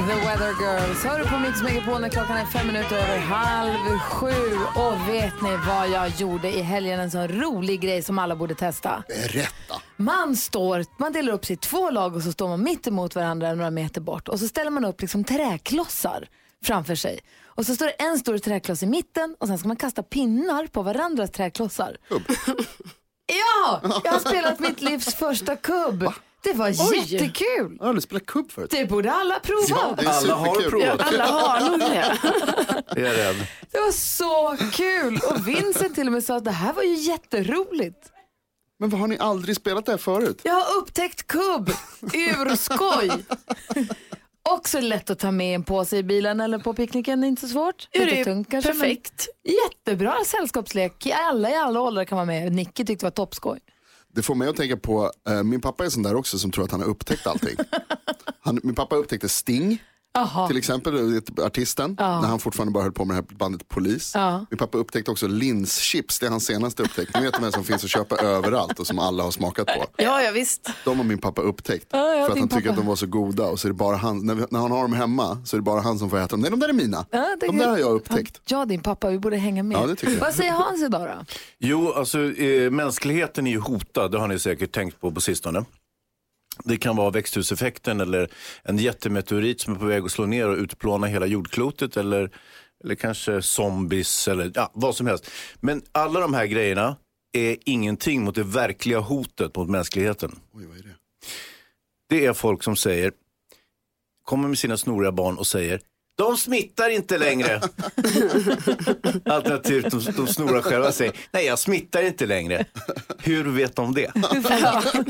The Weather Girls hör du på Mix Megapol när klockan är fem minuter över halv sju. Och vet ni vad jag gjorde i helgen? En sån rolig grej som alla borde testa. Berätta. Man står, man delar upp sig i två lag och så står man mitt emot varandra några meter bort och så ställer man upp liksom träklossar framför sig. Och så står det en stor träkloss i mitten och sen ska man kasta pinnar på varandras träklossar. Ja, jag har spelat mitt livs första kubb. Det var jättekul. Jag har aldrig spelat kubb förut. Det borde alla prova. Ja, det är Alla har provat. Alla har nog det. Är rädd. Det var så kul. Och Vincent till och med sa att det här var ju jätteroligt. Men har ni aldrig spelat det här förut? Jag har upptäckt kubb. Urskoj. Också lätt att ta med en påse i bilen eller på picknicken, inte så svårt. Lite det är tungt kanske, perfekt. Jättebra sällskapslek. Alla i alla åldrar kan vara med. Nicky tyckte det var toppskoj. Det får mig att tänka på, eh, min pappa är sån där också som tror att han har upptäckt allting. Han, min pappa upptäckte Sting. Aha. Till exempel, du vet, artisten, när han fortfarande bara höll på med det här bandet Polis. Ja. Min pappa upptäckte också linschips, det är hans senaste upptäckt. Ni vet de här som finns att köpa överallt och som alla har smakat på. Ja, ja visst. De har min pappa upptäckt. Ja, ja, för att han tycker pappa. att de var så goda och så är det bara han, när, vi, när han har dem hemma så är det bara han som får äta dem. Nej de där är mina. Ja, de där har jag upptäckt. Ja, din pappa, vi borde hänga med. Ja, det tycker jag. Vad säger Hans idag då? Jo, alltså eh, mänskligheten är ju hotad, det har ni säkert tänkt på på sistone. Det kan vara växthuseffekten eller en jättemeteorit som är på väg att slå ner och utplåna hela jordklotet eller, eller kanske zombies eller ja, vad som helst. Men alla de här grejerna är ingenting mot det verkliga hotet mot mänskligheten. Oj, vad är det? Det är folk som säger, kommer med sina snoriga barn och säger de smittar inte längre. Alternativt de, de snorar själva och säger, nej jag smittar inte längre. Hur vet de det?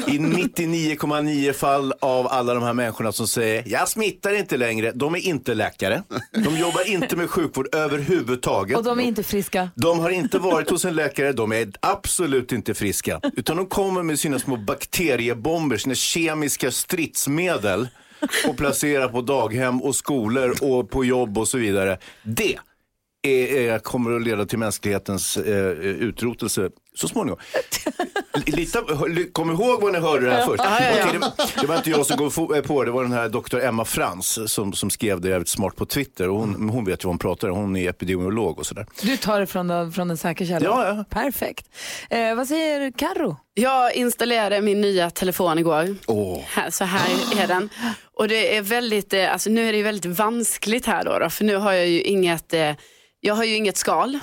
I 99,9 fall av alla de här människorna som säger, jag smittar inte längre. De är inte läkare. De jobbar inte med sjukvård överhuvudtaget. Och de är inte friska. De har inte varit hos en läkare, de är absolut inte friska. Utan de kommer med sina små bakteriebomber, sina kemiska stridsmedel och placera på daghem och skolor och på jobb och så vidare. Det är, är, kommer att leda till mänsklighetens eh, utrotelse så småningom. Lita, kom ihåg vad ni hörde det här först. Okej, det, det var inte jag som kom fo- på det, var den här doktor Emma Frans som, som skrev det jävligt smart på Twitter. Och hon, hon vet ju vad hon pratar om, hon är epidemiolog och sådär. Du tar det från, den- från en säker källa. Ja, ja. Perfekt. Eh, vad säger Karo? Jag installerade min nya telefon igår. Åh. Här, så här är den. Och det är väldigt, eh, alltså nu är det ju väldigt vanskligt här då, då för nu har jag ju inget eh, jag har ju inget skal.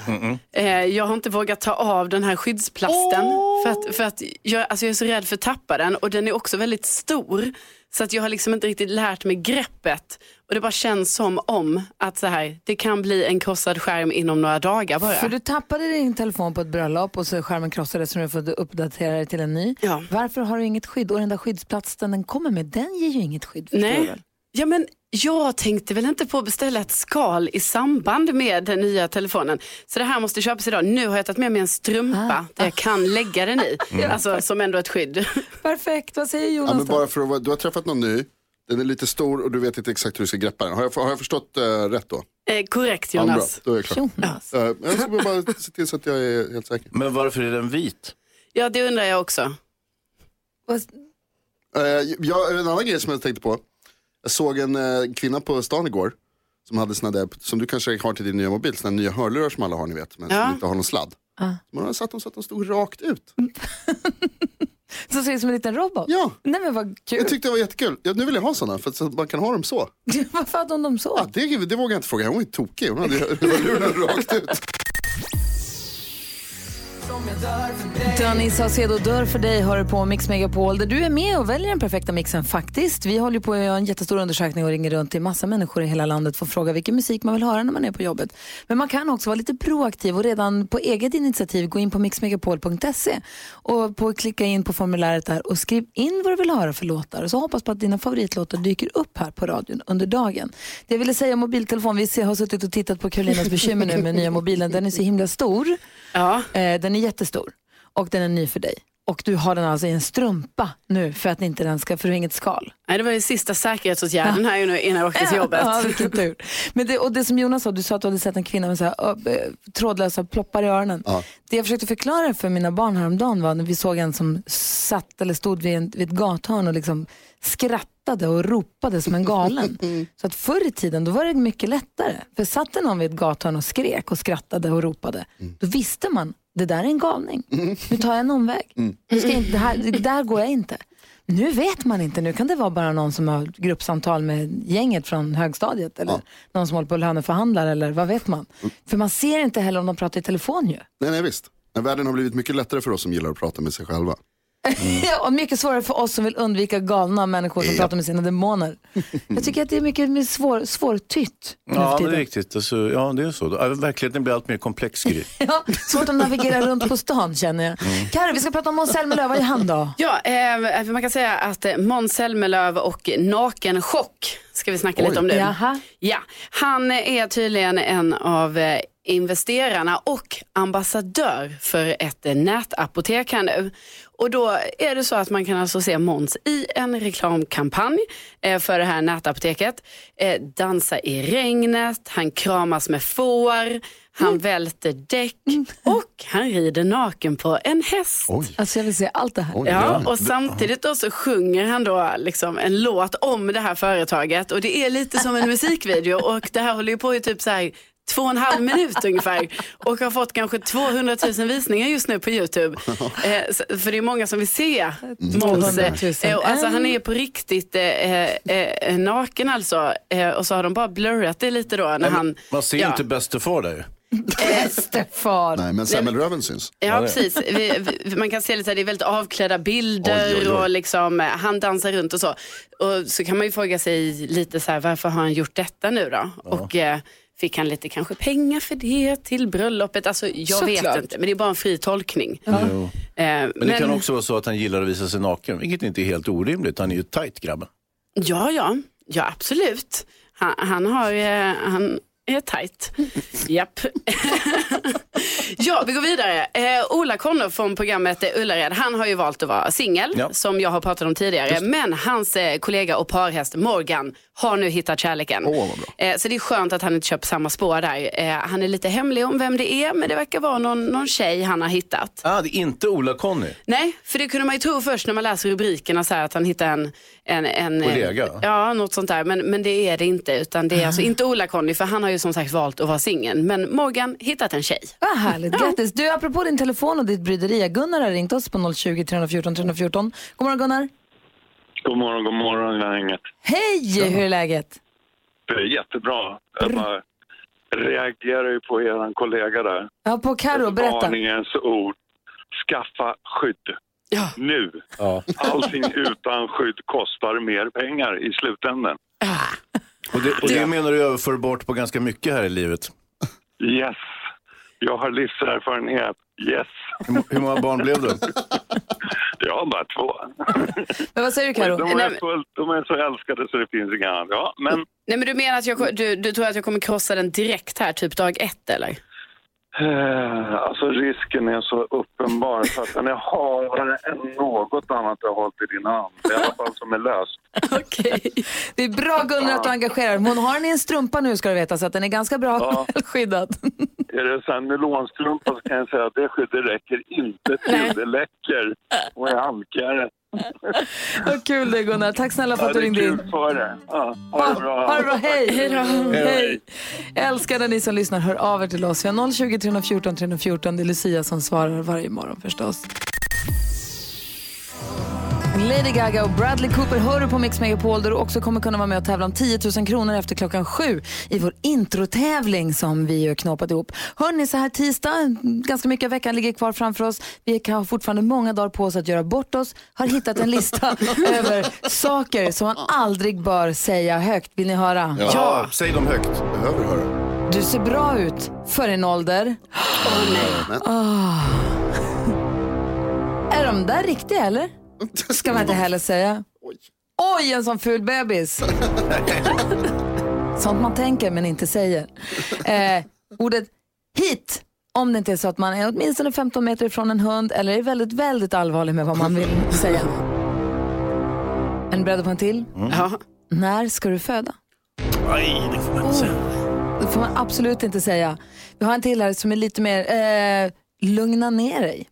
Eh, jag har inte vågat ta av den här skyddsplasten. För att, för att jag, alltså jag är så rädd för att tappa den och den är också väldigt stor. Så att jag har liksom inte riktigt lärt mig greppet. Och det bara känns som om att så här, det kan bli en krossad skärm inom några dagar bara. För du tappade din telefon på ett bröllop och så skärmen krossades så du får uppdatera dig till en ny. Ja. Varför har du inget skydd? Och den där skyddsplatsen den kommer med, den ger ju inget skydd. du Nej. Ja, men jag tänkte väl inte på att beställa ett skal i samband med den nya telefonen. Så det här måste köpas idag. Nu har jag tagit med mig en strumpa där jag kan lägga den i. Alltså som ändå ett skydd. Perfekt, vad säger Ja, Jonas men då? bara för att, du har träffat någon ny, den är lite stor och du vet inte exakt hur du ska greppa den. Har jag, har jag förstått eh, rätt då? Eh, korrekt Ja, bra, Jonas. då är jag klar. Jonas. Eh, jag ska bara se till så att jag är helt säker. Men varför är den vit? Ja, det undrar jag också. Vad- Eh, jag, en annan grej som jag tänkte på. Jag såg en eh, kvinna på stan igår. Som hade såna där, som du kanske har till din nya mobil, såna nya hörlurar som alla har ni vet. Men Ja. som inte har någon sladd. Man har satt dem så att de stod rakt ut. Så ser ut som en liten robot? Ja, Nej men vad kul. jag tyckte det var jättekul. Ja, nu vill jag ha sådana för att så att man kan ha dem så. Varför hade hon dem så? Ja, det, det vågar jag inte fråga, hon var ju tokig. Hon hade hörlurarna rakt ut. Danny Saucedo dör för dig hör på Mix Megapol där du är med och väljer den perfekta mixen faktiskt. Vi håller på att göra en jättestor undersökning och ringer runt till massa människor i hela landet för att fråga vilken musik man vill höra när man är på jobbet. Men man kan också vara lite proaktiv och redan på eget initiativ gå in på mixmegapol.se och på klicka in på formuläret där och skriv in vad du vill höra för låtar och så hoppas på att dina favoritlåtar dyker upp här på radion under dagen. Det jag ville säga om mobiltelefon, vi har suttit och tittat på Karolinas bekymmer nu med nya mobilen, den är så himla stor. Ja. Eh, den är jättestor och den är ny för dig. Och du har den alltså i en strumpa nu för att inte den ska, för inget skal. Nej, det var den sista säkerhetsåtgärden här nu innan jag åkte till jobbet. Ja, vilken tur. Men det, och det som Jonas sa, du sa att du hade sett en kvinna med så här, ö, trådlösa ploppar i öronen. Ja. Det jag försökte förklara för mina barn häromdagen var när vi såg en som satt eller stod vid, en, vid ett gathörn och liksom skrattade och ropade som en galen. så att förr i tiden då var det mycket lättare. För satt det någon vid ett gathörn och skrek och skrattade och ropade, då visste man det där är en galning. Nu tar jag en omväg. Nu ska inte, det här, det där går jag inte. Nu vet man inte. Nu kan det vara bara någon som har gruppsamtal med gänget från högstadiet eller någon som håller på och löneförhandlar eller vad vet man. För man ser inte heller om de pratar i telefon ju. Nej, nej visst. Men världen har blivit mycket lättare för oss som gillar att prata med sig själva. Ja, och mycket svårare för oss som vill undvika galna människor som Ja. pratar med sina demoner. Jag tycker att det är mycket mer svår, svårtytt Ja, det är riktigt. Alltså, ja, det är så. Verkligheten blir allt mer komplex, Gry. Ja, svårt att navigera runt på stan känner jag. Karo, vi ska prata om Måns Zelmerlöw. Vad är han då? Ja, eh, man kan säga att eh, Måns Zelmerlöw och nakenchock ska vi snacka Oj. lite om nu. Jaha. Ja, han är tydligen en av eh, investerarna och ambassadör för ett eh, nätapotek här nu. Och då är det så att man kan alltså se Måns i en reklamkampanj eh, för det här nätapoteket. Eh, dansa i regnet, han kramas med får, han välter däck och han rider naken på en häst. Oj. Alltså jag vill se allt det här. Oj. Ja, och samtidigt då så sjunger han då liksom en låt om det här företaget och det är lite som en musikvideo och det här håller ju på i typ så här två och en halv minut ungefär och har fått kanske 200 000 visningar just nu på YouTube. Eh, för det är många som vill se Måns. 200 000. Eh, och alltså, han är på riktigt eh, eh, eh, naken alltså eh, och så har de bara blurrat det lite då när han... Man ser ja. inte bäste far där. Stefan. Nej, men semmelröven syns. Ja, precis. Vi, vi, man kan se lite, det är väldigt avklädda bilder Oj, oj, oj. och liksom, han dansar runt och så. Och så kan man ju fråga sig lite så här, varför har han gjort detta nu då? Och eh, fick han lite kanske pengar för det till bröllopet? Alltså jag vet Såklart. inte, men det är bara en fri tolkning. Jo. Eh, Men det kan också vara så att han gillar att visa sig naken, vilket inte är helt orimligt. Han är ju tight grabben. Ja, ja, ja absolut. Han, han har, eh, han är tajt. Japp. ja, vi går vidare. Eh, Ola Conno från programmet Ullared, han har ju valt att vara singel, Ja. som jag har pratat om tidigare. Men hans eh, kollega och parhäst Morgan har nu hittat kärleken. Bra. Eh, så det är skönt att han inte kör på samma spår där. Eh, han är lite hemlig om vem det är, men det verkar vara någon, någon tjej han har hittat. Ah, det är inte Ola-Conny. Nej, för det kunde man ju tro först när man läser rubrikerna så här att han hittar en... en, en Kollega? Ja, något sånt där. Men, men det är det inte. Utan det är alltså inte Ola-Conny, för han har ju som sagt valt att vara singel. Men Morgan hittat en tjej. Vad härligt, grattis. Du, apropå din telefon och ditt bryderi, Gunnar har ringt oss på 020 314 314. God morgon Gunnar. God morgon, god morgon gänget. Hej, hur är läget? Det är jättebra. Jag bara reagerar ju på er kollega där. Ja, på Karo, berätta. Varningens ord. Skaffa skydd. Ja. Nu. Ja. Allting utan skydd kostar mer pengar i slutändan. Och det, och det menar du överförbart på ganska mycket här i livet. Yes. Jag har livserfarenhet. Yes. Hur, hur många barn blev det? Jag har bara två. Men vad säger du Karo? De är, fullt, de är så älskade så det finns inga annat. Ja, men Nej, men du menar att jag, du, du tror att jag kommer krossa den direkt här, typ dag ett eller? Eh, alltså risken är så uppenbar så att den är harare än något annat jag har hållit i din hand. I alla fall som är löst. Okej. Det är bra Gunnar att du engagerar Hon har den i en strumpa nu ska du veta så att den är ganska bra Ja. skyddad. Är det så här nylonstrumpa så kan jag säga att det skyddet räcker inte till. Det läcker och är halkigare. Vad kul det är Gunnar. Tack snälla för Ja, att det du ringde in. det. Ja, ha det bra. Ha det bra, hej! Hej då. Hej! Jag älskar när ni som lyssnar hör av er till oss. Vi har 020 314 314. Det är Lucia som svarar varje morgon förstås. Lady Gaga och Bradley Cooper hör du på Mix Megapol där du också kommer kunna vara med och tävla om 10 000 kronor efter klockan sju i vår introtävling som vi har knåpat ihop. Hörni, så här tisdag, ganska mycket av veckan ligger kvar framför oss. Vi kan ha fortfarande många dagar på oss att göra bort oss. Har hittat en lista över saker som man aldrig bör säga högt. Vill ni höra? Ja, säg dem högt. Behöver höra. Du ser bra ut för en ålder. Ah. Är de där riktiga eller? Ska man inte heller säga. Oj, en sån ful bebis. Sånt man tänker men inte säger. Eh, ordet hit, om det inte är så att man är åtminstone 15 meter ifrån en hund eller är väldigt, väldigt allvarlig med vad man vill säga. Är ni beredda på en till? Ja. När ska du föda? Nej, det får man inte säga. Det får man absolut inte säga. Vi har en till här som är lite mer, eh, lugna ner dig.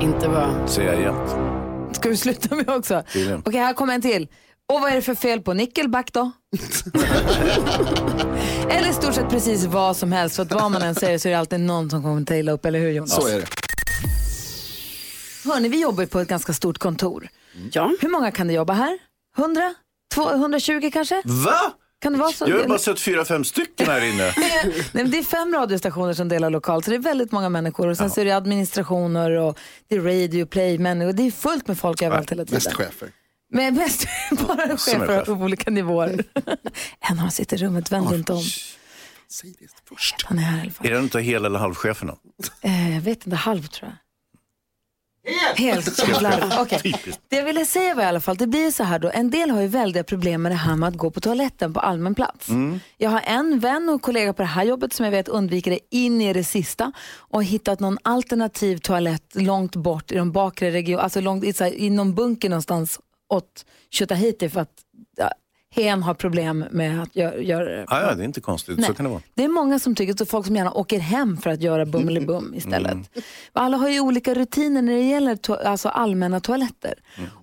Inte bra. Säger jag jämt. Ska du sluta med också? Okej, Tydligen. här kommer en till. Och vad är det för fel på nickelback då? eller i stort sett precis vad som helst. För att vad man än säger så är det alltid någon som kommer ta illa upp, eller hur Jonas? Så är det. Hörni, vi jobbar på ett ganska stort kontor. Ja. Hur många kan det jobba här? 100? 220 kanske? Va? Kan det vara så? Jag har bara sett fyra, fem stycken här inne. Nej, men det är fem radiostationer som delar lokal, så det är väldigt många människor. Och sen så är det administrationer och det är radio, play, människor. Det är fullt med folk överallt hela tiden. Mest chefer. Men mest bara chefer chef. på olika nivåer. en av dem sitter i rummet, vänd inte om. Säg det först. Han är här i alla fall. Är det inte hel eller halvcheferna? Eh, jag vet inte, halv tror jag. Helt jävlar. Okej. Det jag ville säga var i alla fall, det blir så här då, en del har ju väldiga problem med det här med att gå på toaletten på allmän plats. Jag har en vän och kollega på det här jobbet som jag vet undviker det in i det sista och hittat någon alternativ toalett långt bort i de bakre regionerna, alltså långt, i, så här, i någon bunker någonstans åt Tjotahejti för att ja, hen har problem med att gö- göra det. Ah, ja, det är inte konstigt. Nej. Så kan det vara. Det är många som tycker, så folk som gärna åker hem för att göra bummelibum istället. Alla har ju olika rutiner när det gäller to- alltså allmänna toaletter.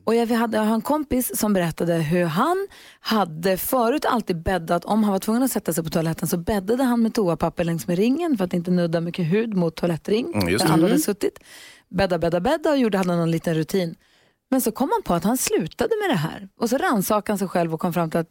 Och jag, hade, jag har en kompis som berättade hur han hade förut alltid bäddat, om han var tvungen att sätta sig på toaletten så bäddade han med toapapper längs med ringen för att inte nudda mycket hud mot toalettring Mm, just där andra hade suttit. Bädda, bädda, bädda och gjorde, hade någon liten rutin. Men så kom han på att han slutade med det här. Och så rannsakade han sig själv och kom fram till att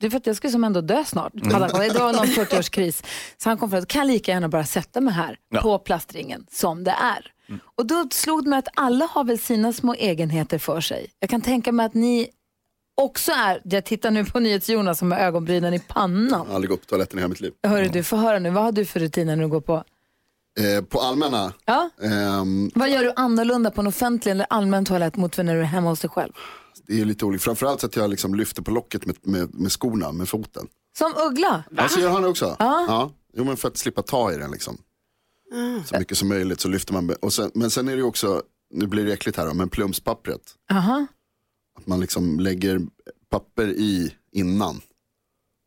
det är för att jag skulle som ändå dö snart. Mm. Det var någon 40-årskris. Så han kom fram till att kan lika gärna bara sätta mig här Ja. på plastringen som det är. Och då slog det mig att alla har väl sina små egenheter för sig. Jag kan tänka mig att ni också är, jag tittar nu på NyhetsJonas som har ögonbrynen i pannan. Jag har aldrig gått på toaletten i hela mitt liv. Hörru du, få höra nu, vad har du för rutiner när du går på? Eh, på allmänna, Ja? ehm, Vad gör du annorlunda på en offentlig eller allmän toalett mot när du är hemma hos dig själv? det är ju lite olika. Framförallt så att jag liksom lyfter på locket med, med, med skorna, med foten. Som Uggla? Alltså gör han det också? Ja. Jo men för att slippa ta i den liksom. Så mycket som möjligt så lyfter man. Och sen, men sen är det ju också, nu blir det äckligt här då, men plumspappret. Aha. Att man liksom lägger papper i innan.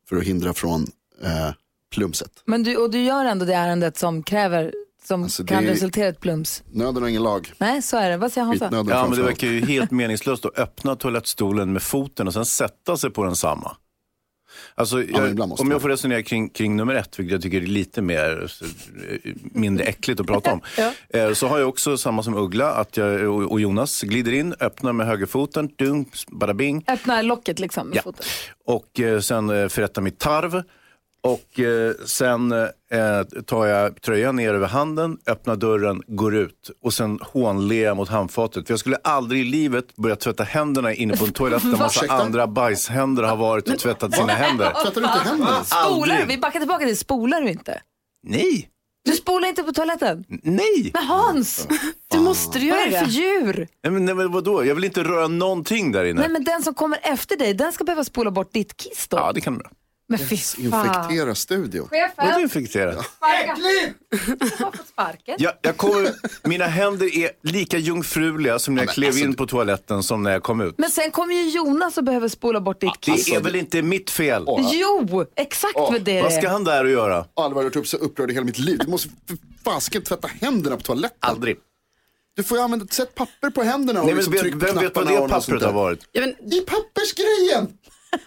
För att hindra från eh, plumset. Men du, och du gör ändå det ärendet som kräver, som Alltså, kan det- resultera i ett plums? Nöden har ingen lag. Nej, så är det. Vad säger Hansa? Ja, men det verkar ju helt meningslöst att öppna toalettstolen med foten och sen sätta sig på den samma. Alltså, jag, måste om jag får resonera kring, kring nummer ett, vilket jag tycker är lite mer, eh, mindre äckligt att prata om. eh, så har jag också samma som Uggla, att jag och, och Jonas glider in, öppnar med högerfoten, dum, bada bing. Öppna locket liksom med Ja. foten. Och eh, sen eh, förrättar mitt tarv. Och eh, sen eh, tar jag tröjan ner över handen, öppnar dörren, går ut och sen hånler jag mot handfatet. För jag skulle aldrig i livet börja tvätta händerna inne på en toalett där massa Ursäkta? andra bajshänder har varit och tvättat sina händer. Tvättar du inte händerna? Spolar Aldrig. Vi backar tillbaka till spolar du inte? Nej, Du spolar inte på toaletten? nej. Men Hans, Du måste du vad göra är det för djur? Nej men, nej, men vadå? Jag vill inte röra någonting där inne. Nej men den som kommer efter dig, den ska behöva spola bort ditt kiss då? Ja, det kan du. Men fy fan. Infektera studion. Vadå Chefen, infekterat? sparka. Du har fått sparken. Jag, jag kommer, mina händer är lika jungfruliga som när jag klev alltså, in på toaletten som när jag kom ut. Men sen kommer ju Jonas och behöver spola bort ditt. Det är väl inte mitt fel? Jo, exakt vad det Vad är. ska han där och göra? Aldrig varit upp så upprörd i hela mitt liv. Du måste för fasken tvätta händerna på toaletten. Aldrig. Du får ju använda, sätt papper på händerna och Nej, men liksom vet, tryck på vem vet vad knapparna det och något sånt pappret har där. varit? Ja, men I pappersgrejen!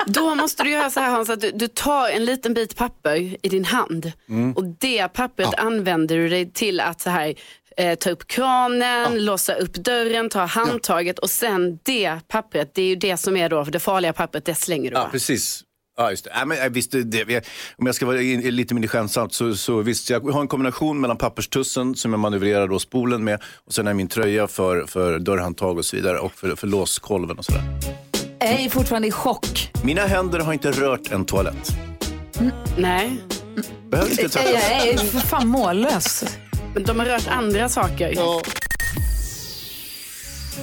Då måste du göra så här Hans, att du, du tar en liten bit papper i din hand och det pappret använder du dig till att så här, eh, ta upp kranen, låsa upp dörren, ta handtaget och sen det pappret, det är ju det som är då, för det farliga pappret, det slänger du Ja, va? precis. Ja, just det. Ja, men, jag visste det. Jag- Om jag ska vara in, lite mindre skämtsamt så, så visst, jag har en kombination mellan papperstussen som jag manövrerar då spolen med och sen är min tröja för, för dörrhandtag och så vidare och för, för låskolven och sådär. Jag är fortfarande i chock. Mina händer har inte rört en toalett. Nej, Behöver inte Jag tvättas. är för fan mållös. men de har rört andra saker.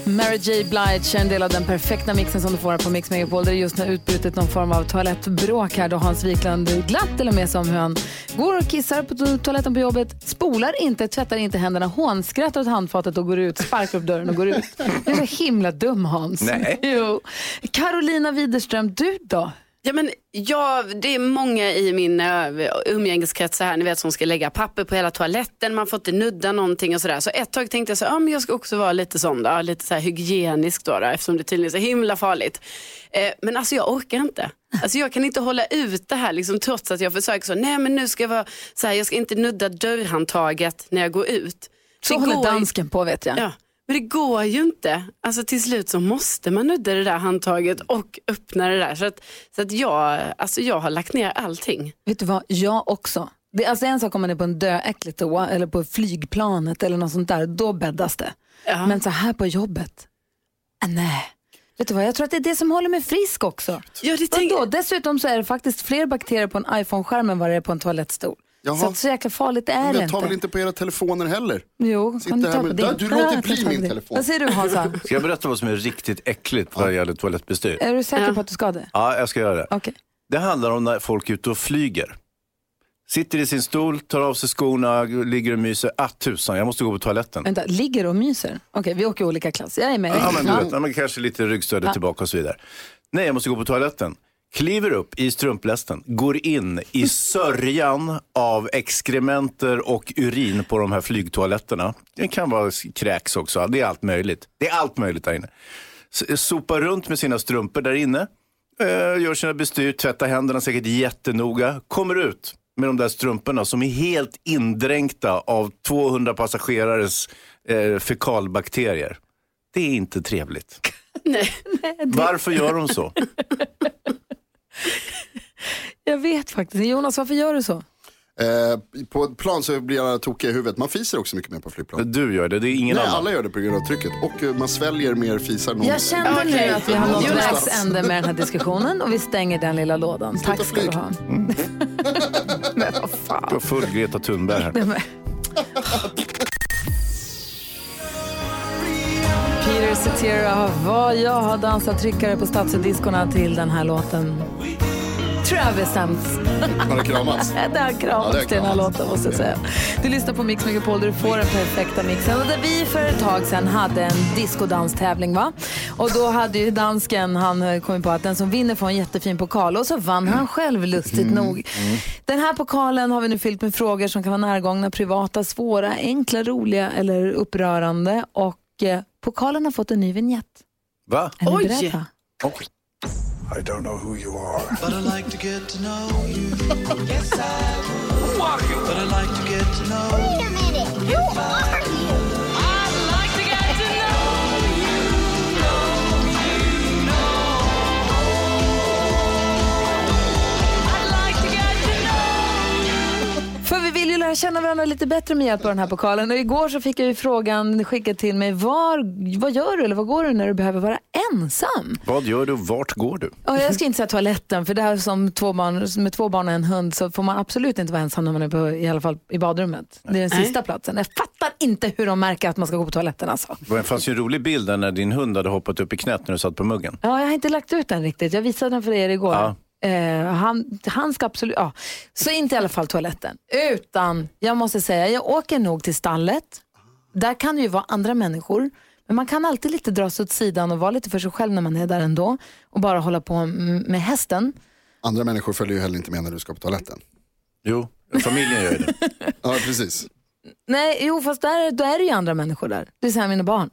Mary J Blige är en del av den perfekta mixen som du får här på Mix Megapol. Det är just nu utbrutit någon form av toalettbråk här då Hans Wiklund glatt eller med som hur han går och kissar på to- toaletten på jobbet, spolar inte, tvättar inte händerna, hånskrattar åt handfatet och går ut, sparkar upp dörren och går ut. Du är så himla dum Hans. Nej. Jo. Carolina Widerström, du då? Ja, men ja, det är många i min uh, umgängeskrets här, ni vet, som ska lägga papper på hela toaletten, man får inte nudda någonting och sådär. Så ett tag tänkte jag så, ja, men jag ska också vara lite sån då, lite så här hygienisk då, då eftersom det tydligen är så himla farligt. Eh, men alltså jag orkar inte. Alltså jag kan inte hålla ut det här liksom, trots att jag försöker så, nej men nu ska jag vara så här, jag ska inte nudda dörrhandtaget när jag går ut. Så Det håller går dansken på vet jag. Ja, men det går ju inte. Alltså till slut så måste man nudda det där handtaget och öppna det där. Så att, så att jag, alltså jag har lagt ner allting. Vet du vad, jag också. Det är alltså en sak om man är på en döäcklig toa eller på flygplanet eller något sånt där, då bäddas det. Ja. Men så här på jobbet, äh, nej. Vet du vad, jag tror att det är det som håller mig frisk också. Ja, det tänk-? Dessutom så är det faktiskt fler bakterier på en iPhone-skärm än vad det är på en toalettstol. Jaha. Så att så jäkla farligt är det jag tar inte. väl inte på era telefoner heller? Jo, Sitter kan du ta med- på din? Där, du låter bli min telefon. Vad säger du Hansa? Ska jag berätta vad som är riktigt äckligt vad gäller toalettbestyr? är du säker Ja. på att du ska det? Ja, jag ska göra det. Okej. Det handlar om när folk är ute och flyger. Sitter i sin stol, tar av sig skorna, ligger och myser. Ah, tusan, jag måste gå på toaletten. Vänta, ligger och myser? Okej, vi åker i olika klass. Jag är med. Ja, men du vet, ja, men kanske lite ryggstödet Ja. tillbaka och så vidare. Nej, jag måste gå på toaletten. Kliver upp i strumplästen, går in i sörjan av exkrementer och urin på de här flygtoaletterna. Det kan vara kräks också, det är allt möjligt. Det är allt möjligt där inne. Sopar runt med sina strumpor där inne, eh, gör sina bestyr, tvättar händerna säkert jättenoga, kommer ut med de där strumporna som är helt indränkta av 200 passagerares eh, fekalbakterier. Det är inte trevligt. Nej. Varför gör de så? Jag vet faktiskt. Jonas, varför gör du så? Eh, på ett plan så blir alla tokiga i huvudet. Man fiser också mycket mer på flygplan. Du gör det, det är ingen Nej, annan. alla gör det på grund av trycket. Och eh, man sväljer mer fisar. någon- Jag kände nu Okej. att vi har nått vägs ände med den här diskussionen och vi stänger den lilla lådan. Tack ska du ha. Men vad fan. Du har full Greta Thunberg här. Peter Cetera, vad jag har dansat tryckare på stadsediskorna till den här låten. Jag har det kramats? Det har kramats Ja, till den här låten måste jag säga. Du lyssnar på Mix Megapol där du får den perfekta mixen. Och där vi för ett tag sedan hade en discodanstävling va? Och då hade ju dansken, han eh, kom på att den som vinner får en jättefin pokal. Och så vann han själv lustigt nog. Den här pokalen har vi nu fyllt med frågor som kan vara närgångna, privata, svåra, enkla, roliga eller upprörande. Och eh, pokalen har fått en ny vignett. Va? Är ni Oj! beredda? I don't know who you are. But I like to get to know you. Yes, I would. But I like to get to know Wait a minute. Who are you? För vi vill ju lära känna varandra lite bättre med hjälp av den här pokalen. Och igår så fick jag ju frågan skickad till mig. Var, vad gör du eller vad går du när du behöver vara ensam? Vad gör du och vart går du? Ja, jag ska inte säga toaletten, för det här som två barn, med två barn och en hund så får man absolut inte vara ensam när man är på, i alla fall i badrummet. Det är den Nej. sista platsen. Jag fattar inte hur de märker att man ska gå på toaletten alltså. Det fanns ju en rolig bild där när din hund hade hoppat upp i knät när du satt på muggen. Ja, jag har inte lagt ut den riktigt. Jag visade den för er igår. Ja. Eh, han, han ska absolut, ja. Så inte i alla fall toaletten. Utan, jag måste säga, jag åker nog till stallet. Där kan det ju vara andra människor. Men man kan alltid lite dra sig åt sidan och vara lite för sig själv när man är där ändå. Och bara hålla på med hästen. Andra människor följer ju heller inte med när du ska på toaletten. Jo, familjen gör ju det. Ja, precis. Nej, jo fast där, då är det ju andra människor där. Det är så här mina barn.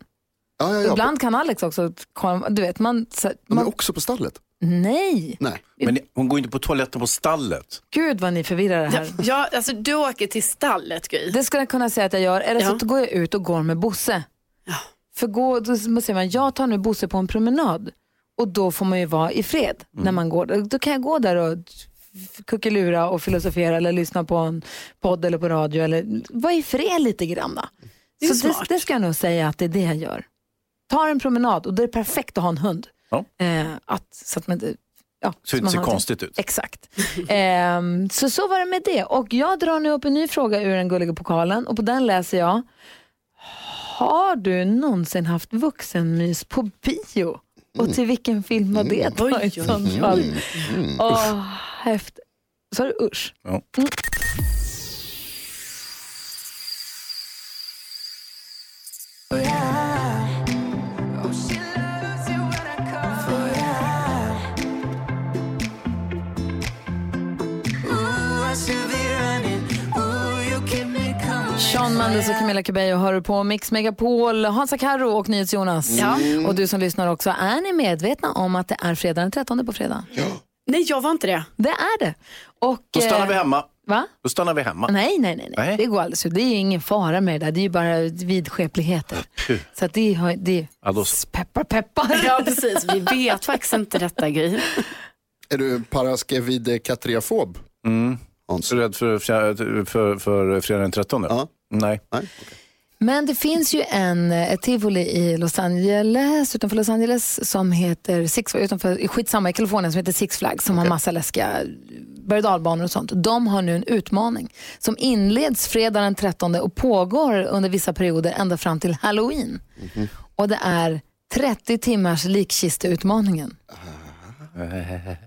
Ja, ja, ja. Ibland kan Alex också komma, du vet, man, så, De är man också på stallet. Nej. Nej. Men hon går inte på toaletten på stallet. Gud vad ni förvirrar det här. Ja, alltså du åker till stallet Gry. Det skulle jag kunna säga att jag gör. Eller Ja. så går jag ut och går med Bosse. Ja. För gå, då säger man, jag tar nu Bosse på en promenad. Och då får man ju vara i fred när man går. Då kan jag gå där och kuckelura och filosofera eller lyssna på en podd eller på radio. Eller vara i fred lite grann. då. Det Så det, smart. det ska jag nog säga att det är det jag gör. Tar en promenad och det är perfekt att ha en hund. Ja. Eh, att, så att man, ja, Så det inte ser konstigt ut. Exakt. Ehm, så så var det med det. Och jag drar nu upp en ny fråga ur den gulliga pokalen och på den läser jag Har du någonsin haft vuxenmys på bio? Och till vilken film var det då i sånt fall? Åh, häftigt. Sa du usch? Ja. Mm. Sean Mendes och Camilla Cabello hör du på Mix Megapol, Hansa Karo och NyhetsJonas. Ja. Och du som lyssnar också, är ni medvetna om att det är fredag den 13 på fredag? Nej, jag var inte det. Det är det. Och, Då stannar eh, vi hemma. Va? Då stannar vi hemma. Nej, nej, nej, nej. Det går alldeles. Det är ju ingen fara med det där. Det är ju bara vidskepligheter. Puh. Så att det är, det är Ja, peppar, peppar. Ja, precis. Vi vet faktiskt inte detta, Gry. Är du paraskevidekatriafob? Mm. Hans? Är du rädd för, fjär- för, för fredag den 13? Ja. Nej. Nej? Men det finns ju en, ett tivoli i Los Angeles, utanför Los Angeles som heter Six utanför, skitsamma, i Kalifornien som heter Six Flags som har massa läskiga berg och och sånt. De har nu en utmaning som inleds fredag den 13 och pågår under vissa perioder ända fram till Halloween. Och det är 30 timmars likkisteutmaningen.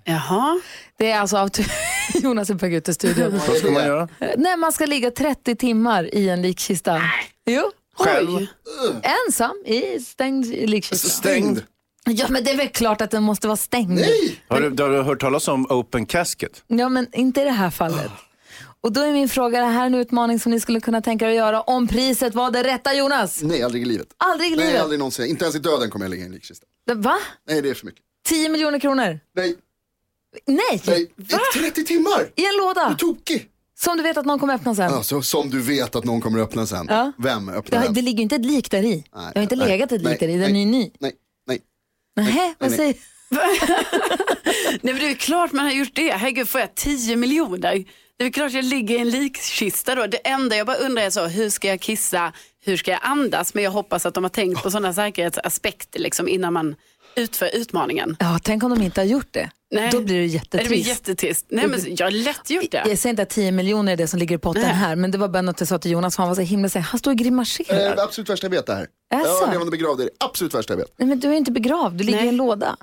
Jaha. Det är alltså av Jonas är på väg ut i studion. Vad ska man göra? Nej, man ska ligga 30 timmar i en likkista. Jo. Själv? Oj. Ensam i stängd likkista. Stängd? Ja, men det är väl klart att den måste vara stängd. Nej! Har du, har du hört talas om open casket? Ja, men inte i det här fallet. Och då är min fråga, är det här en utmaning som ni skulle kunna tänka er att göra om priset var det rätta Jonas? Nej, aldrig i livet. Aldrig i Nej, livet? aldrig någonsin. Inte ens i döden kommer jag ligga i en likkista. Va? Nej, det är för mycket. 10 miljoner kronor? Nej, Nej! nej. I 30 timmar! I en låda? Du är tokig! Som du vet att någon kommer öppna sen? Alltså, som du vet att någon kommer öppna sen. Ja. Vem öppnar Det, den? det ligger ju inte ett lik där i. Nej, det har inte nej, legat ett lik nej, där i, den är nej. ju ny. Nej, nej. Nähä, vad nej. säger Nej, men det är klart man har gjort det. Herregud, får jag 10 miljoner? Det är klart jag ligger i en likkista då. Det enda jag bara undrar är så, hur ska jag kissa? Hur ska jag andas? Men jag hoppas att de har tänkt på sådana säkerhetsaspekter liksom, innan man utför utmaningen. Ja, tänk om de inte har gjort det. Nej. Då blir det Det jättetrist. blir jättetrist. Nej, men jag har lätt gjort det. Jag säger inte att 10 miljoner är det som ligger i potten Nej. här, men det var bara något jag sa till Jonas, han var så himla säker. Han står och Eh, grimaserar. det absolut värsta jag vet det här. Är Jag levande begravd, det är det absolut värsta jag vet. Nej, men du är inte begravd, du ligger Nej. i en låda.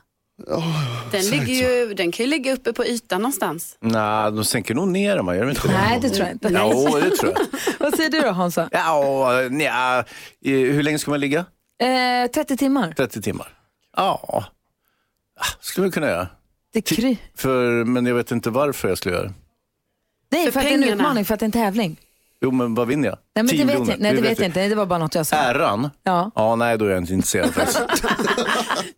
Den, ligger ju, den kan ju ligga uppe på ytan någonstans. Nej, de sänker nog ner dem, gör de inte det? Nej, det tror jag inte. Jo, det tror jag. Vad säger du då Hansa? Ja, nja, eh, hur länge ska man ligga? Eh, 30 timmar. 30 timmar? Ja, Ah, skulle vi kunna göra. Det kry. För, men jag vet inte varför jag skulle göra det. Nej, för, För att det är en pengarna. utmaning, för att det är en tävling. Jo, men vad vinner jag? Nej, men 10 det vet miljoner. jag, nej, det vet jag inte. Nej, Det var bara något jag sa. Äran? Ja. Ja, nej, då är jag inte intresserad faktiskt.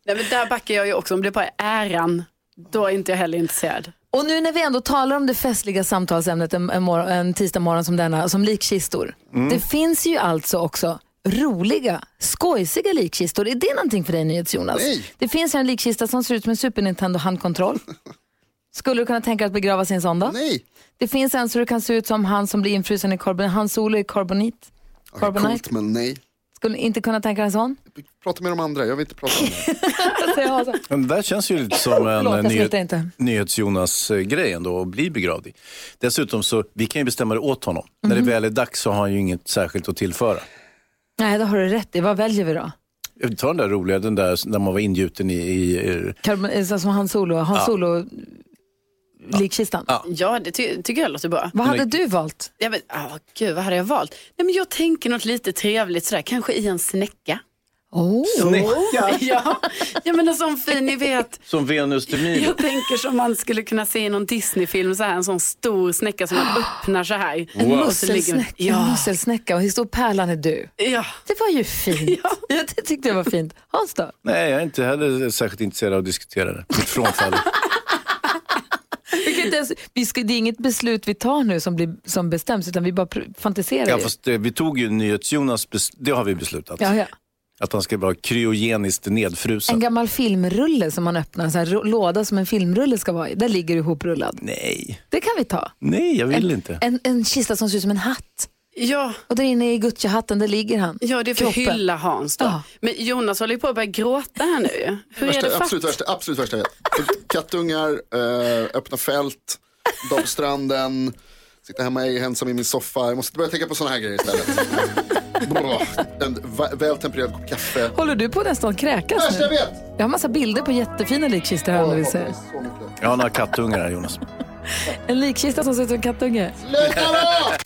Nej, men där backar jag ju också. Om det bara är äran, då är inte jag heller intresserad. Och nu när vi ändå talar om det festliga samtalsämnet en, en, mor- en tisdag morgon som denna, som likkistor. Det finns ju alltså också roliga, skojsiga likkistor. Är det någonting för dig NyhetsJonas? Nej. Det finns en likkista som ser ut som en Super Nintendo handkontroll. Skulle du kunna tänka dig att begrava sin sån då? Nej. Det finns en så du kan se ut som han som blir infrusen i karbon, han solo i karbonit. Coolt, men nej. Skulle inte kunna tänka dig en sån? Prata med de andra, jag vill inte prata med det. Hansa? Men det där känns ju lite som en Förlåt, jag nyhet. NyhetsJonas-grej ändå, att bli begravd i. Dessutom så, vi kan ju bestämma det åt honom. När Mhm. det väl är dags så har han ju inget särskilt att tillföra. Nej, det har du rätt i. Vad väljer vi då? Jag tar den där roliga, den där när man var ingjuten i, i i- Karbon, eh, som han solo, han Ja. solo likkistan. Ja. Ja, det ty- tycker jag låter bra. Vad hade du valt? Ja, men, ah, gud, vad hade jag valt? Nej, men jag tänker något lite trevligt sådär, kanske i en snäcka. Oh. Ja, ja. ja men en sån fin, ni vet. som Venus de Milo. Jag tänker som man skulle kunna se i någon Disneyfilm, så här, en sån stor snäcka som man öppnar så här. En musselsnäcka, en Ja, musselsnäcka och hur stor pärlan är du? ja. Det var ju fint. Ja. Ja. det tyckte jag var fint. Hans då? Nej, jag är inte heller särskilt intresserad av att diskutera det. Mitt frånfall. Vi kan inte ens, vi ska, det är inget beslut vi tar nu som, blir, som bestäms utan vi bara fantiserar ja, fast eh, vi tog ju NyhetsJonas, det har vi beslutat. Ja, ja. Att han ska vara kryogeniskt nedfrusen. En gammal filmrulle som man öppnar, en sån här låda som en filmrulle ska vara i. Där ligger du ihoprullad. Nej, Det kan vi ta. nej jag vill en, inte. En, en kista som ser ut som en hatt. Ja, Och där inne i Gucci-hatten, där ligger han. ja, det är för att hylla Hans då. Ja. Men Jonas håller ju på att börja gråta här nu. Hur är det Värsta, absolut, värsta, absolut värsta jag vet. Kattungar, eh, öppna fält, dag på stranden. Sitta hemma i- ensam i min soffa. Jag måste börja tänka på sådana här grejer istället. En va- väl tempererad kopp kaffe. Håller du på nästan kräkas Värsta jag nu? vet! Jag har massa bilder på jättefina likkistor här om du vill se. Jag har några kattungar här Jonas. En likkista som ser ut som en kattunge. Sluta då!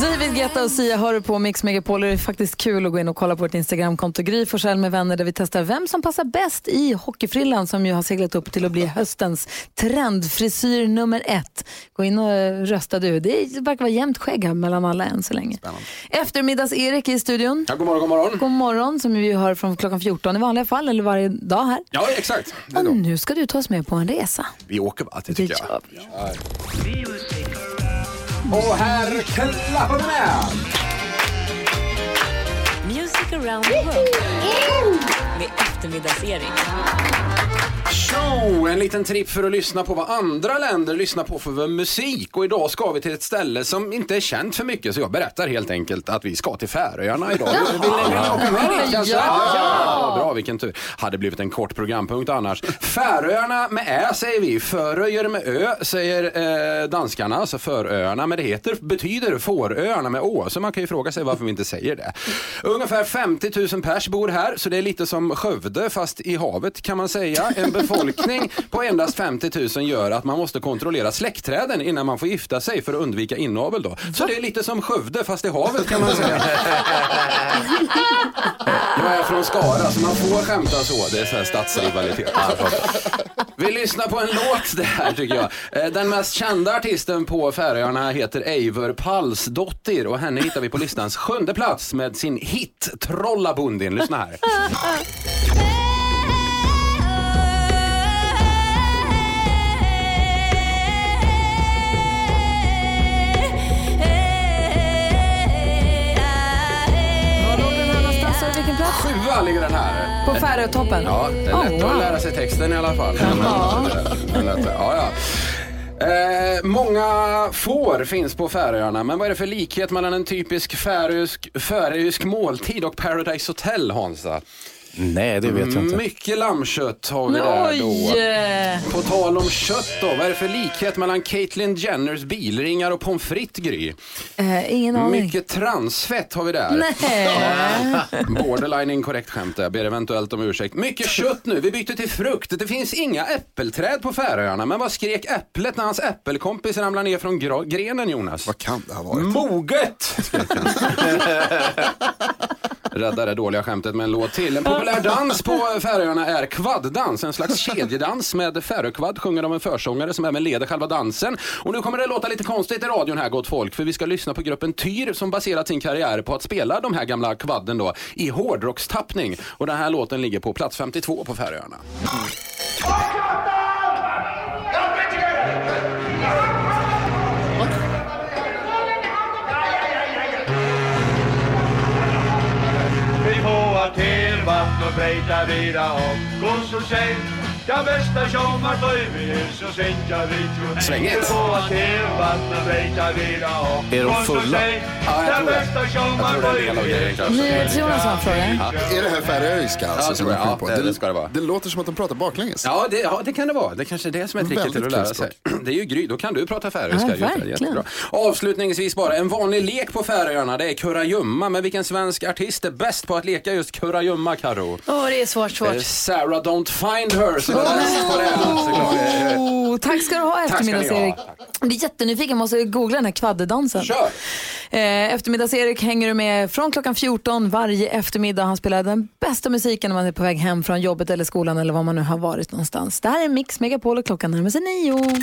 David Guetta och Sia hör på Mix Megapol. Det är faktiskt kul att gå in och kolla på vårt Instagramkonto Gry Forssell med vänner där vi testar vem som passar bäst i hockeyfrillan som ju har seglat upp till att bli höstens trendfrisyr nummer ett. Gå in och rösta du. Det verkar vara jämnt skägg här mellan alla än så länge. Eftermiddags-Erik i studion. Ja, god morgon, god morgon. God morgon som vi hör från klockan 14 i vanliga fall eller varje dag här. Ja, exakt. Och nu ska du ta oss med på en resa. Vi åker va? Det tycker jag. vi. Och här klappar vi med. Music around the world med eftermiddags-Erik. Show! En liten tripp för att lyssna på vad andra länder lyssnar på för musik. Och idag ska vi till ett ställe som inte är känt för mycket så jag berättar helt enkelt att vi ska till Färöarna idag. Vill ni åka med dit kanske? Ja! Bra, vilken tur. Hade blivit en kort programpunkt annars. Färöarna med Ä säger vi. Föröjer med Ö säger eh, danskarna, alltså Föröarna. Men det heter, betyder Fåröarna med Å. Så man kan ju fråga sig varför vi inte säger det. Ungefär 50 000 pers bor här så det är lite som Skövde fast i havet kan man säga. En befolkning på endast 50 000 gör att man måste kontrollera släktträden innan man får gifta sig för att undvika inavel då. Så det är lite som Skövde fast i havet kan man säga. Jag är från Skara så man får skämta så. Det är så här stadsrivalitet. Vi lyssnar på en låt det här tycker jag. Eh, Den mest kända artisten på Färöarna heter Eivor Palsdottir och henne hittar vi på listans sjunde plats med sin hit Trollabundin. Lyssna här. ligger den här. På Färötoppen? Ja, det är Oh, lätt wow. att lära sig texten i alla fall. Ja, ja. Eh, många får finns på Färöarna, men vad är det för likhet mellan en typisk färöisk, färöisk måltid och Paradise Hotel, Hansa? Nej, det vet jag inte. Mycket lammkött har vi där då. På tal om kött då, vad är det för likhet mellan Caitlyn Jenners bilringar och pommes frites, Gry? Eh, ingen aning. Mycket transfett har vi där. Nej. Borderline inkorrekt skämt, jag ber eventuellt om ursäkt. Mycket kött nu, vi byter till frukt. Det finns inga äppelträd på Färöarna, men vad skrek äpplet när hans äppelkompis ramlade ner från grenen, Jonas? Vad kan det ha varit? Moget! Rädda det dåliga skämtet med en låt till. En populär dans på Färöarna är kvaddans, en slags kedjedans med färökvadd sjunger de en försångare som även leder själva dansen. Och nu kommer det låta lite konstigt i radion här gott folk, för vi ska lyssna på gruppen Tyr som baserat sin karriär på att spela de här gamla kvadden då i hårdrockstappning. Och den här låten ligger på plats 52 på Färöarna. Mm. breyta við að okkur svo seint Ja, bästa tror Svängigt. Vatten och vida om Är de fulla? Ja, jag Ja, tror det. Jag tror det är en del av grejen kanske. NyhetsJonas har en fråga. Är det här färöiska alltså, Ja, som tror jag sjunger på? Det- det ska det vara. det låter som att de pratar baklänges. Ja det, ja, det kan det vara. Det kanske är det som är tricket till att lära sig. Det är ju Gry, då kan du prata färöiska. Ja, verkligen. Avslutningsvis bara, en vanlig lek på Färöarna det är kurragömma. Men vilken svensk artist är bäst på att leka just kurragömma, Karo? Åh, det är svårt, Det är svårt. Sarah Don't Find Her Oh, tack ska du ha eftermiddags-Erik. Jag blir jättenyfiken, måste googla den här kvaddedansen. Kör! Eh, eftermiddags-Erik hänger du med från klockan 14 varje eftermiddag. Han spelar den bästa musiken när man är på väg hem från jobbet eller skolan eller var man nu har varit någonstans. Det här är Mix Megapol och klockan närmar sig nio.